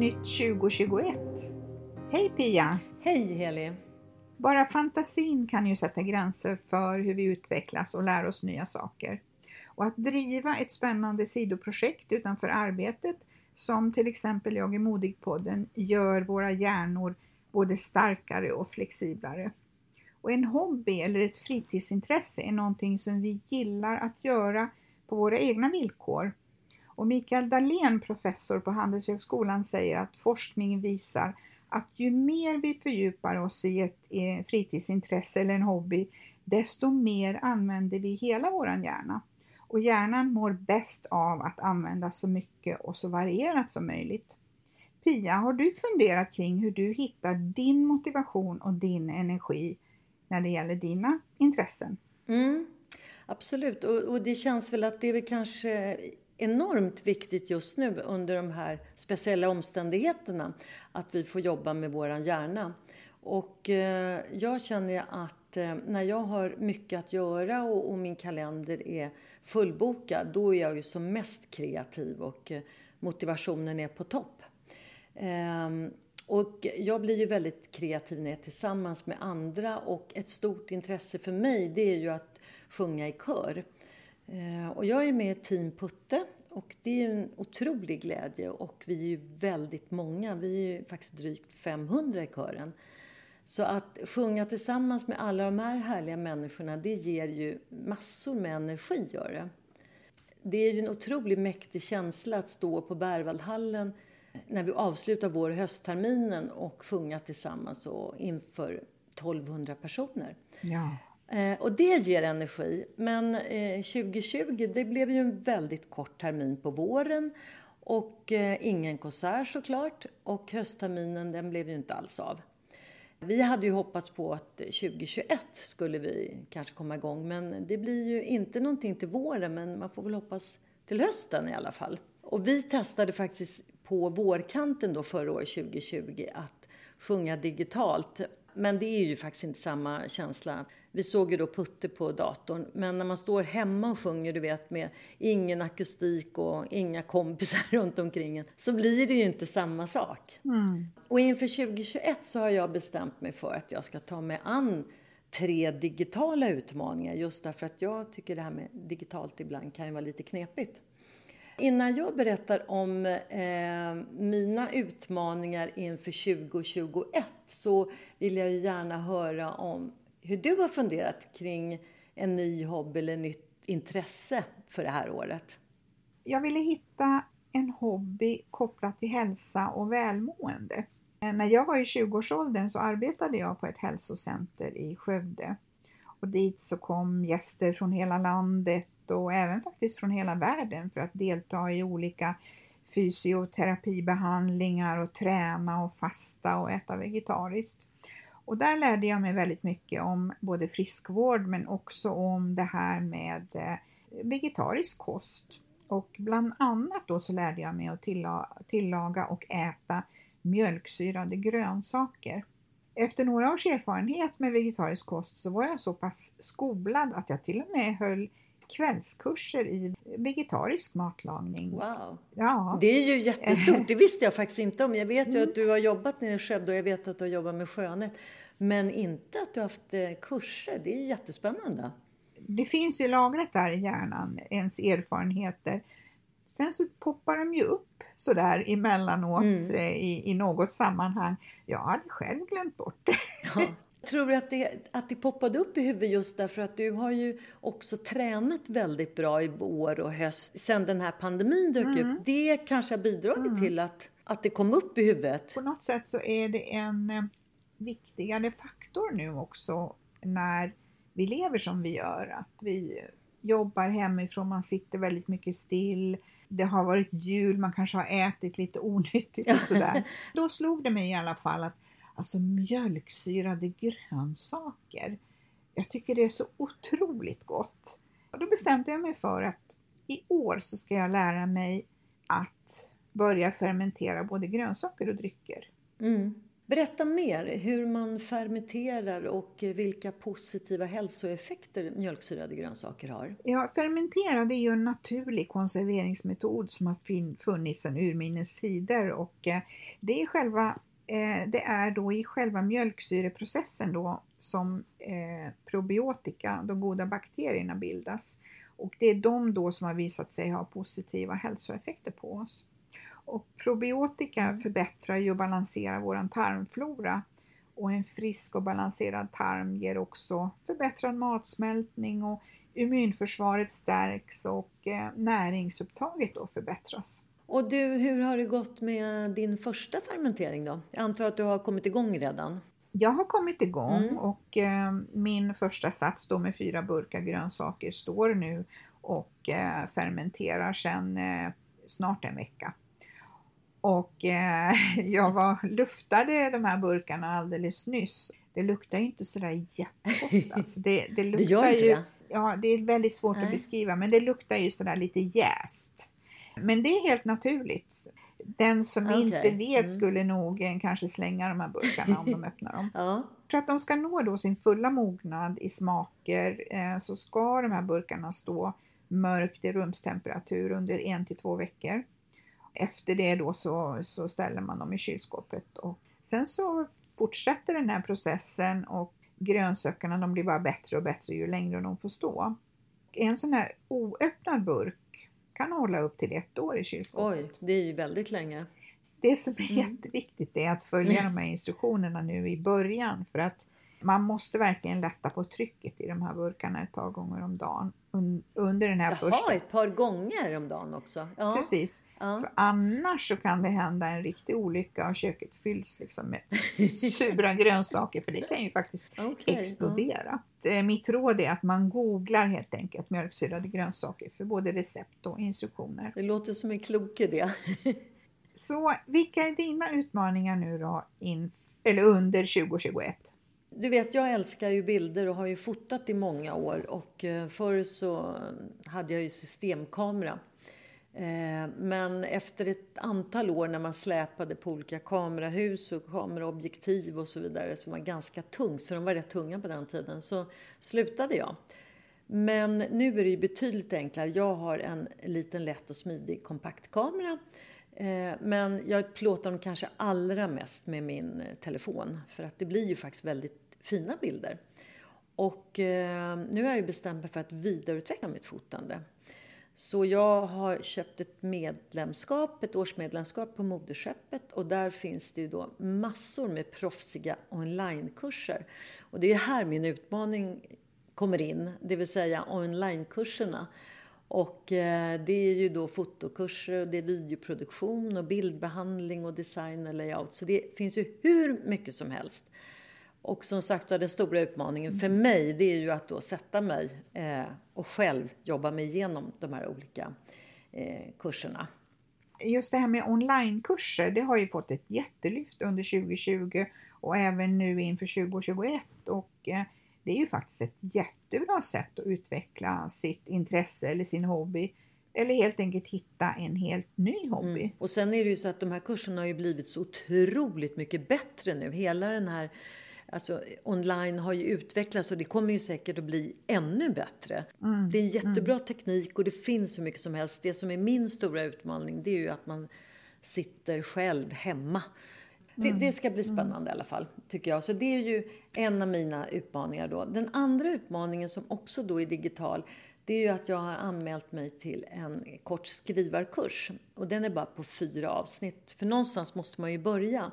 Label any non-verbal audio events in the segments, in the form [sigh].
Nytt 2021! Hej Pia! Hej Heli! Bara fantasin kan ju sätta gränser för hur vi utvecklas och lär oss nya saker. Och att driva ett spännande sidoprojekt utanför arbetet, som till exempel Jag är modig-podden, gör våra hjärnor både starkare och flexiblare. Och en hobby eller ett fritidsintresse är någonting som vi gillar att göra på våra egna villkor. Och Mikael Dahlén, professor på Handelshögskolan, säger att forskning visar att ju mer vi fördjupar oss i ett eh, fritidsintresse eller en hobby, desto mer använder vi hela våran hjärna. Och hjärnan mår bäst av att använda så mycket och så varierat som möjligt. Pia, har du funderat kring hur du hittar din motivation och din energi när det gäller dina intressen? Mm, absolut, och, och det känns väl att det är väl kanske enormt viktigt just nu under de här speciella omständigheterna att vi får jobba med våran hjärna. Och eh, jag känner att eh, när jag har mycket att göra och, och, min kalender är fullbokad, då är jag ju som mest kreativ och eh, motivationen är på topp. Ehm, och jag blir ju väldigt kreativ när jag är tillsammans med andra och ett stort intresse för mig det är ju att sjunga i kör. Eh, och jag är med i Team Putte och det är en otrolig glädje och vi är ju väldigt många. Vi är ju faktiskt drygt 500 i kören. Så att sjunga tillsammans med alla de här härliga människorna det ger ju massor med energi. Gör det. det är ju en otroligt mäktig känsla att stå på Berwaldhallen eh, när vi avslutar vår höstterminen och sjunga tillsammans och inför 1200 personer. Ja. Eh, och det ger energi. Men eh, 2020 det blev ju en väldigt kort termin på våren och eh, ingen konsert såklart. Och höstterminen den blev ju inte alls av. Vi hade ju hoppats på att 2021 skulle vi kanske komma igång men det blir ju inte någonting till våren men man får väl hoppas till hösten i alla fall. Och vi testade faktiskt på vårkanten då förra året 2020 att sjunga digitalt. Men det är ju faktiskt inte samma känsla. Vi såg ju då Putte på datorn, men när man står hemma och sjunger, du vet, med ingen akustik och inga kompisar [laughs] runt omkring en, så blir det ju inte samma sak. Mm. Och inför 2021 så har jag bestämt mig för att jag ska ta mig an tre digitala utmaningar just därför att jag tycker det här med digitalt ibland kan ju vara lite knepigt. Innan jag berättar om eh, mina utmaningar inför 2021 så vill jag ju gärna höra om hur du har funderat kring en ny hobby eller nytt intresse för det här året. Jag ville hitta en hobby kopplat till hälsa och välmående. Eh, när jag var i 20-årsåldern så arbetade jag på ett hälsocenter i Skövde. Och dit så kom gäster från hela landet och även faktiskt från hela världen för att delta i olika fysioterapibehandlingar och träna och fasta och äta vegetariskt. Och där lärde jag mig väldigt mycket om både friskvård men också om det här med eh, vegetarisk kost. Och bland annat då så lärde jag mig att tillaga och äta mjölksyrade grönsaker. Efter några års erfarenhet med vegetarisk kost så var jag så pass skolad att jag till och med höll kvällskurser i vegetarisk matlagning. Wow! Ja. Det är ju jättestort, det visste jag faktiskt inte om. Jag vet ju mm. att du har jobbat nere i Skövde och jag vet att du har jobbat med skönhet. Men inte att du har haft eh, kurser. Det är ju jättespännande. Det finns ju lagrat där i hjärnan, ens erfarenheter. Sen så poppar de ju upp sådär emellanåt mm. Eh, i, i något sammanhang. Jag hade själv glömt bort det. Ja. Tror du att det, att det poppade upp i huvudet just därför att du har ju också tränat väldigt bra i vår och höst sen den här pandemin dök mm. upp. Det kanske har bidragit mm. till att, att det kom upp i huvudet? På något sätt så är det en eh, viktigare faktor nu också när vi lever som vi gör. Att vi jobbar hemifrån, man sitter väldigt mycket still. Det har varit jul, man kanske har ätit lite onyttigt och sådär. [laughs] Då slog det mig i alla fall att alltså mjölksyrade grönsaker, jag tycker det är så otroligt gott. Och då bestämde jag mig för att i år så ska jag lära mig att börja fermentera både grönsaker och drycker. Mm. Berätta mer hur man fermenterar och vilka positiva hälsoeffekter mjölksyrade grönsaker har. Ja, fermentera det är ju en naturlig konserveringsmetod som har funnits sedan urminnes tider och eh, det är själva det är då i själva mjölksyreprocessen då som eh, probiotika, de goda bakterierna bildas. Och det är de då som har visat sig ha positiva hälsoeffekter på oss. Och probiotika förbättrar ju och balanserar vår tarmflora och en frisk och balanserad tarm ger också förbättrad matsmältning och immunförsvaret stärks och eh, näringsupptaget då förbättras. Och du, hur har det gått med din första fermentering då? Jag antar att du har kommit igång redan? Jag har kommit igång mm. och eh, min första sats då med fyra burkar grönsaker står nu och eh, fermenterar sedan eh, snart en vecka. Och eh, [laughs] jag var, luftade de här burkarna alldeles nyss. Det luktar ju inte sådär jättegott. Alltså det, det [laughs] luktar det ju, det? Ja, det är väldigt svårt Nej. att beskriva men det luktar ju sådär lite jäst. Men det är helt naturligt. Den som okay. inte vet mm. skulle nog kanske slänga de här burkarna om de öppnar dem. [laughs] ja. För att de ska nå då sin fulla mognad i smaker eh, så ska de här burkarna stå mörkt i rumstemperatur under en till två veckor. Efter det då så, så ställer man dem i kylskåpet och sen så fortsätter den här processen och grönsakerna de blir bara bättre och bättre ju längre de får stå. En sån här oöppnad burk kan hålla upp till ett år i kylskåpet. Oj, det är ju väldigt länge. Det som är mm. jätteviktigt är att följa de här instruktionerna nu i början för att man måste verkligen lätta på trycket i de här burkarna ett par gånger om dagen under den här Jaha, första... ett par gånger om dagen också? Ja. Precis. Ja. För annars så kan det hända en riktig olycka och köket fylls liksom med [laughs] sura grönsaker för det kan ju faktiskt okay, explodera. Ja. Eh, mitt råd är att man googlar helt enkelt mjölksyrade grönsaker för både recept och instruktioner. Det låter som en klok idé. så vilka är dina utmaningar nu då in, eller under 2021? Du vet, jag älskar ju bilder och har ju fotat i många år och eh, förr så hade jag ju systemkamera. Eh, men efter ett antal år när man släpade på olika kamerahus och kameraobjektiv och så vidare som var ganska tungt, för de var rätt tunga på den tiden, så slutade jag. Men nu är det ju betydligt enklare. Jag har en liten lätt och smidig kompaktkamera Eh, men jag plåtar dem kanske allra mest med min eh, telefon för att det blir ju faktiskt väldigt fina bilder. Och eh, nu har jag ju bestämt mig för att vidareutveckla mitt fotande. Så jag har köpt ett medlemskap, ett årsmedlemskap på Moderskeppet och där finns det ju då massor med proffsiga onlinekurser. Och det är här min utmaning kommer in, det vill säga onlinekurserna och eh, det är ju då fotokurser, och det är videoproduktion och bildbehandling och design och layout. Så det finns ju hur mycket som helst. Och som sagt den stora utmaningen för mm. mig det är ju att då sätta mig eh, och själv jobba mig igenom de här olika eh, kurserna. Just det här med onlinekurser, det har ju fått ett jättelyft under 2020 och även nu inför 2021. Och, det är ju faktiskt ett jättebra sätt att utveckla sitt intresse eller sin hobby. Eller helt enkelt hitta en helt ny hobby. Mm. Och sen är det ju så att de här kurserna har ju blivit så otroligt mycket bättre nu. Hela den här Alltså online har ju utvecklats och det kommer ju säkert att bli ännu bättre. Mm. Det är jättebra mm. teknik och det finns hur mycket som helst. Det som är min stora utmaning det är ju att man sitter själv hemma Det, det, ska bli spännande i alla fall, tycker jag. Så det är ju en av mina utmaningar då. Den andra utmaningen som också då är digital, det är ju att jag har anmält mig till en kort skrivarkurs. Och den är bara på fyra avsnitt, för någonstans måste man ju börja.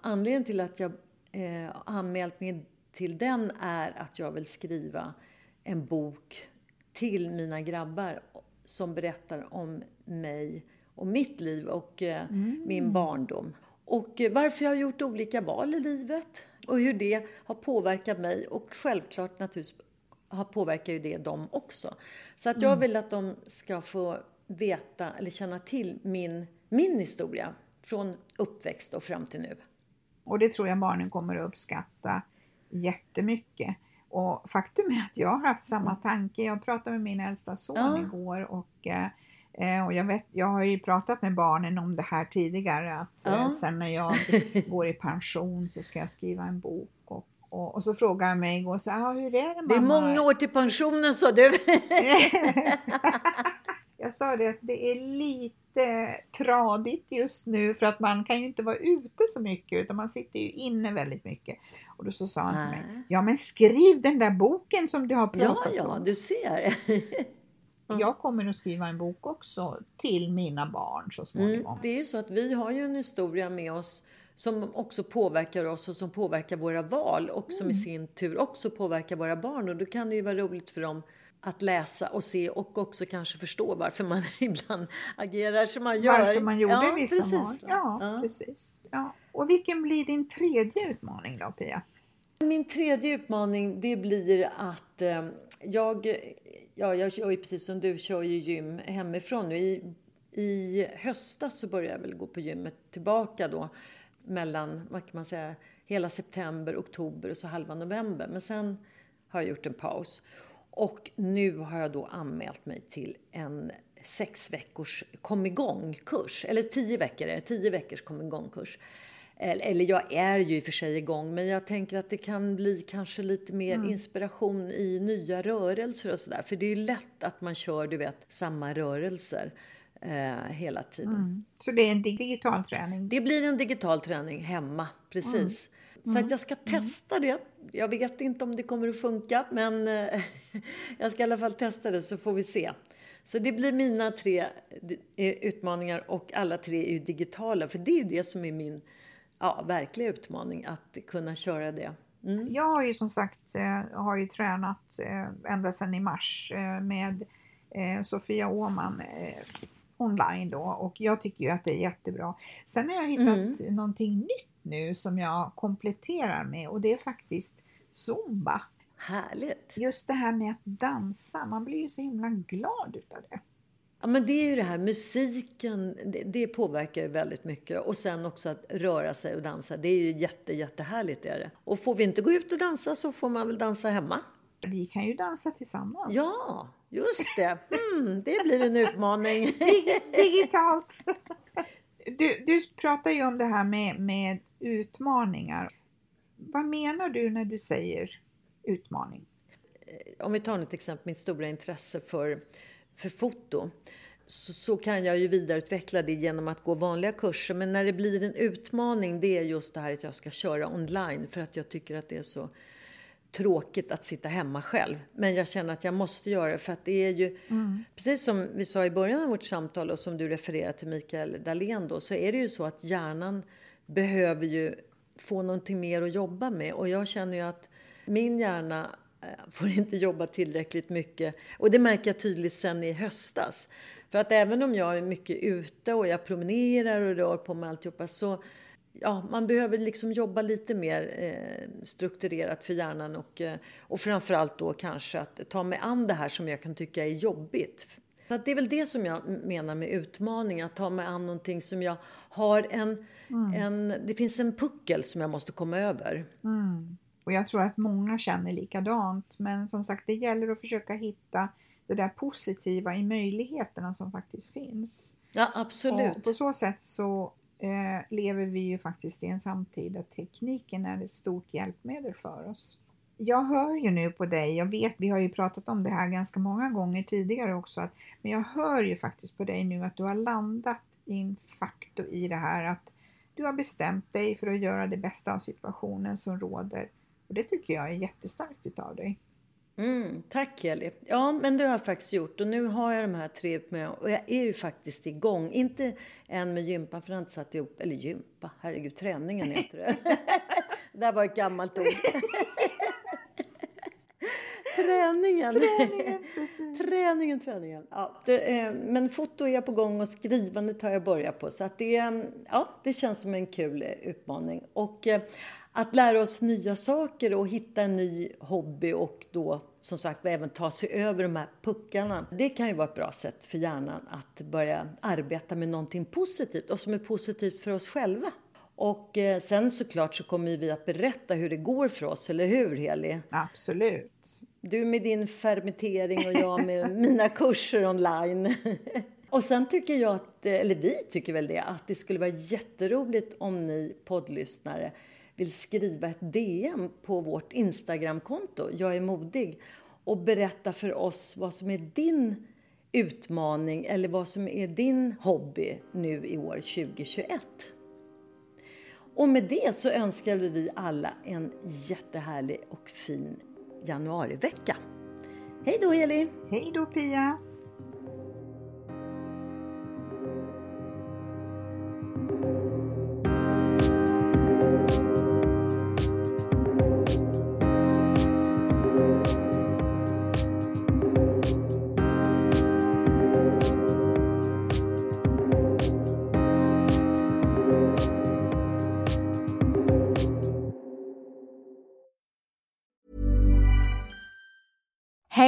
Anledningen till att jag eh, anmält mig till den är att jag vill skriva en bok till mina grabbar som berättar om mig och mitt liv och eh, mm. min barndom. Och varför jag har gjort olika val i livet och hur det har påverkat mig och självklart naturligtvis har påverkat ju det dem också. Så att jag mm. vill att de ska få veta eller känna till min, min historia från uppväxt och fram till nu. Och det tror jag barnen kommer att uppskatta jättemycket. Och faktum är att jag har haft samma mm. tanke. Jag pratade med min äldsta son ja. igår och, eh, och jag, vet, jag har ju pratat med barnen om det här tidigare att ja. eh, sen när jag [laughs] går i pension så ska jag skriva en bok. Och, och, och så frågade han mig igår, så, ah, hur är det mamma? Det är många år till pensionen sa du. [laughs] jag sa det att det är lite tradigt just nu för att man kan ju inte vara ute så mycket utan man sitter ju inne väldigt mycket. Och då så sa han till mig, ja men skriv den där boken som du har pratat ja, om. Ja, du ser. [laughs] Jag kommer att skriva en bok också till mina barn så småningom. Mm, det är ju så att vi har ju en historia med oss som också påverkar oss och som påverkar våra val och som mm. i sin tur också påverkar våra barn. Och då kan det ju vara roligt för dem att läsa och se och också kanske förstå varför man [laughs] ibland agerar som man gör. Varför man gjorde ja, vissa precis. val. Ja, ja, precis. Ja. Och vilken blir din tredje utmaning då, Pia? Min tredje utmaning det blir att eh, jag, ja, jag kör ju precis som du, kör ju gym hemifrån nu. I, I höstas så började jag väl gå på gymmet tillbaka då mellan, vad kan man säga, hela september, oktober och så halva november. Men sen har jag gjort en paus. Och nu har jag då anmält mig till en sex veckors kom igång-kurs. Eller tio veckor är det, tio veckors kom igång-kurs. Eller jag är ju i och för sig igång, men jag tänker att det kan bli kanske lite mer mm. inspiration i nya rörelser och sådär. För det är ju lätt att man kör, du vet, samma rörelser eh, hela tiden. Mm. Så det är en digital träning? Det blir en digital träning hemma, precis. Mm. Så att mm. jag ska mm. testa det. Jag vet inte om det kommer att funka, men eh, [laughs] jag ska i alla fall testa det så får vi se. Så det blir mina tre eh, utmaningar och alla tre är ju digitala, för det är ju det som är min ja, verkliga utmaning, att kunna köra det. Mm. Jag har ju som sagt eh, har ju tränat ända sedan i mars med Sofia Åman online då och jag tycker ju att det är jättebra. Sen har jag hittat mm. någonting nytt nu som jag kompletterar med och det är faktiskt zumba. Härligt! Just det här med att dansa, man blir ju så himla glad utav det. Ja men det är ju det här musiken, det, det, påverkar ju väldigt mycket. Och sen också att röra sig och dansa, det är ju jätte, jättehärligt. Är det. Och får vi inte gå ut och dansa så får man väl dansa hemma. Vi kan ju dansa tillsammans. Ja, just det. Mm, det blir en utmaning. [laughs] Digitalt. Du, du pratar ju om det här med, med utmaningar. Vad menar du när du säger utmaning? Eh, om vi tar ett exempel, mitt stora intresse för, för foto. Så, så, kan jag ju vidareutveckla det genom att gå vanliga kurser. Men när det blir en utmaning, det är just det här att jag ska köra online. För att jag tycker att det är så tråkigt att sitta hemma själv. Men jag känner att jag måste göra det för att det är ju, mm. precis som vi sa i början av vårt samtal och som du refererar till Mikael Dahlén då, så är det ju så att hjärnan behöver ju få någonting mer att jobba med. Och jag känner ju att min hjärna får inte jobba tillräckligt mycket. Och det märker jag tydligt sen i höstas. För att även om jag är mycket ute och jag promenerar och rör på mig alltihopa så ja, man behöver liksom jobba lite mer eh, strukturerat för hjärnan och, eh, och framförallt då kanske att ta mig an det här som jag kan tycka är jobbigt. Så det är väl det som jag menar med utmaning, att ta mig an någonting som jag har en, mm. en det finns en puckel som jag måste komma över. Mm. Och jag tror att många känner likadant, men som sagt det gäller att försöka hitta det där positiva i möjligheterna som faktiskt finns. Ja, absolut. Och på så sätt så eh, lever vi ju faktiskt i en samtid där tekniken är ett stort hjälpmedel för oss. Jag hör ju nu på dig, jag vet, vi har ju pratat om det här ganska många gånger tidigare också, att, men jag hör ju faktiskt på dig nu att du har landat in facto i det här att Du har bestämt dig för att göra det bästa av situationen som råder. Och det tycker jag är jättestarkt utav dig. Mm, tack Kelly. Ja, men det har jag faktiskt gjort och nu har jag de här tre med och jag är ju faktiskt igång. Inte än med gympan för jag har inte satt ihop, eller gympa, herregud, träningen heter det. [laughs] det där var ett gammalt ord. [laughs] träningen. Träningen, träningen, träningen. Ja, det, eh, men foto är jag på gång och skrivandet har jag börjat på. Så att det, ja, det känns som en kul eh, utmaning. Och eh, att lära oss nya saker och hitta en ny hobby och då som sagt även ta sig över de här puckarna. Det kan ju vara ett bra sätt för hjärnan att börja arbeta med någonting positivt och som är positivt för oss själva. Och eh, sen såklart så kommer vi att berätta hur det går för oss, eller hur Heli? Absolut. Du med din fermentering och jag med [laughs] mina kurser online. [laughs] Och sen tycker jag att, eller vi tycker väl det, att det skulle vara jätteroligt om ni poddlyssnare vill skriva ett DM på vårt Instagramkonto, Jag är modig, och berätta för oss vad som är din utmaning eller vad som är din hobby nu i år 2021. Och med det så önskar vi alla en jättehärlig och fin januarivecka. Hej då Eli! Hej då Pia!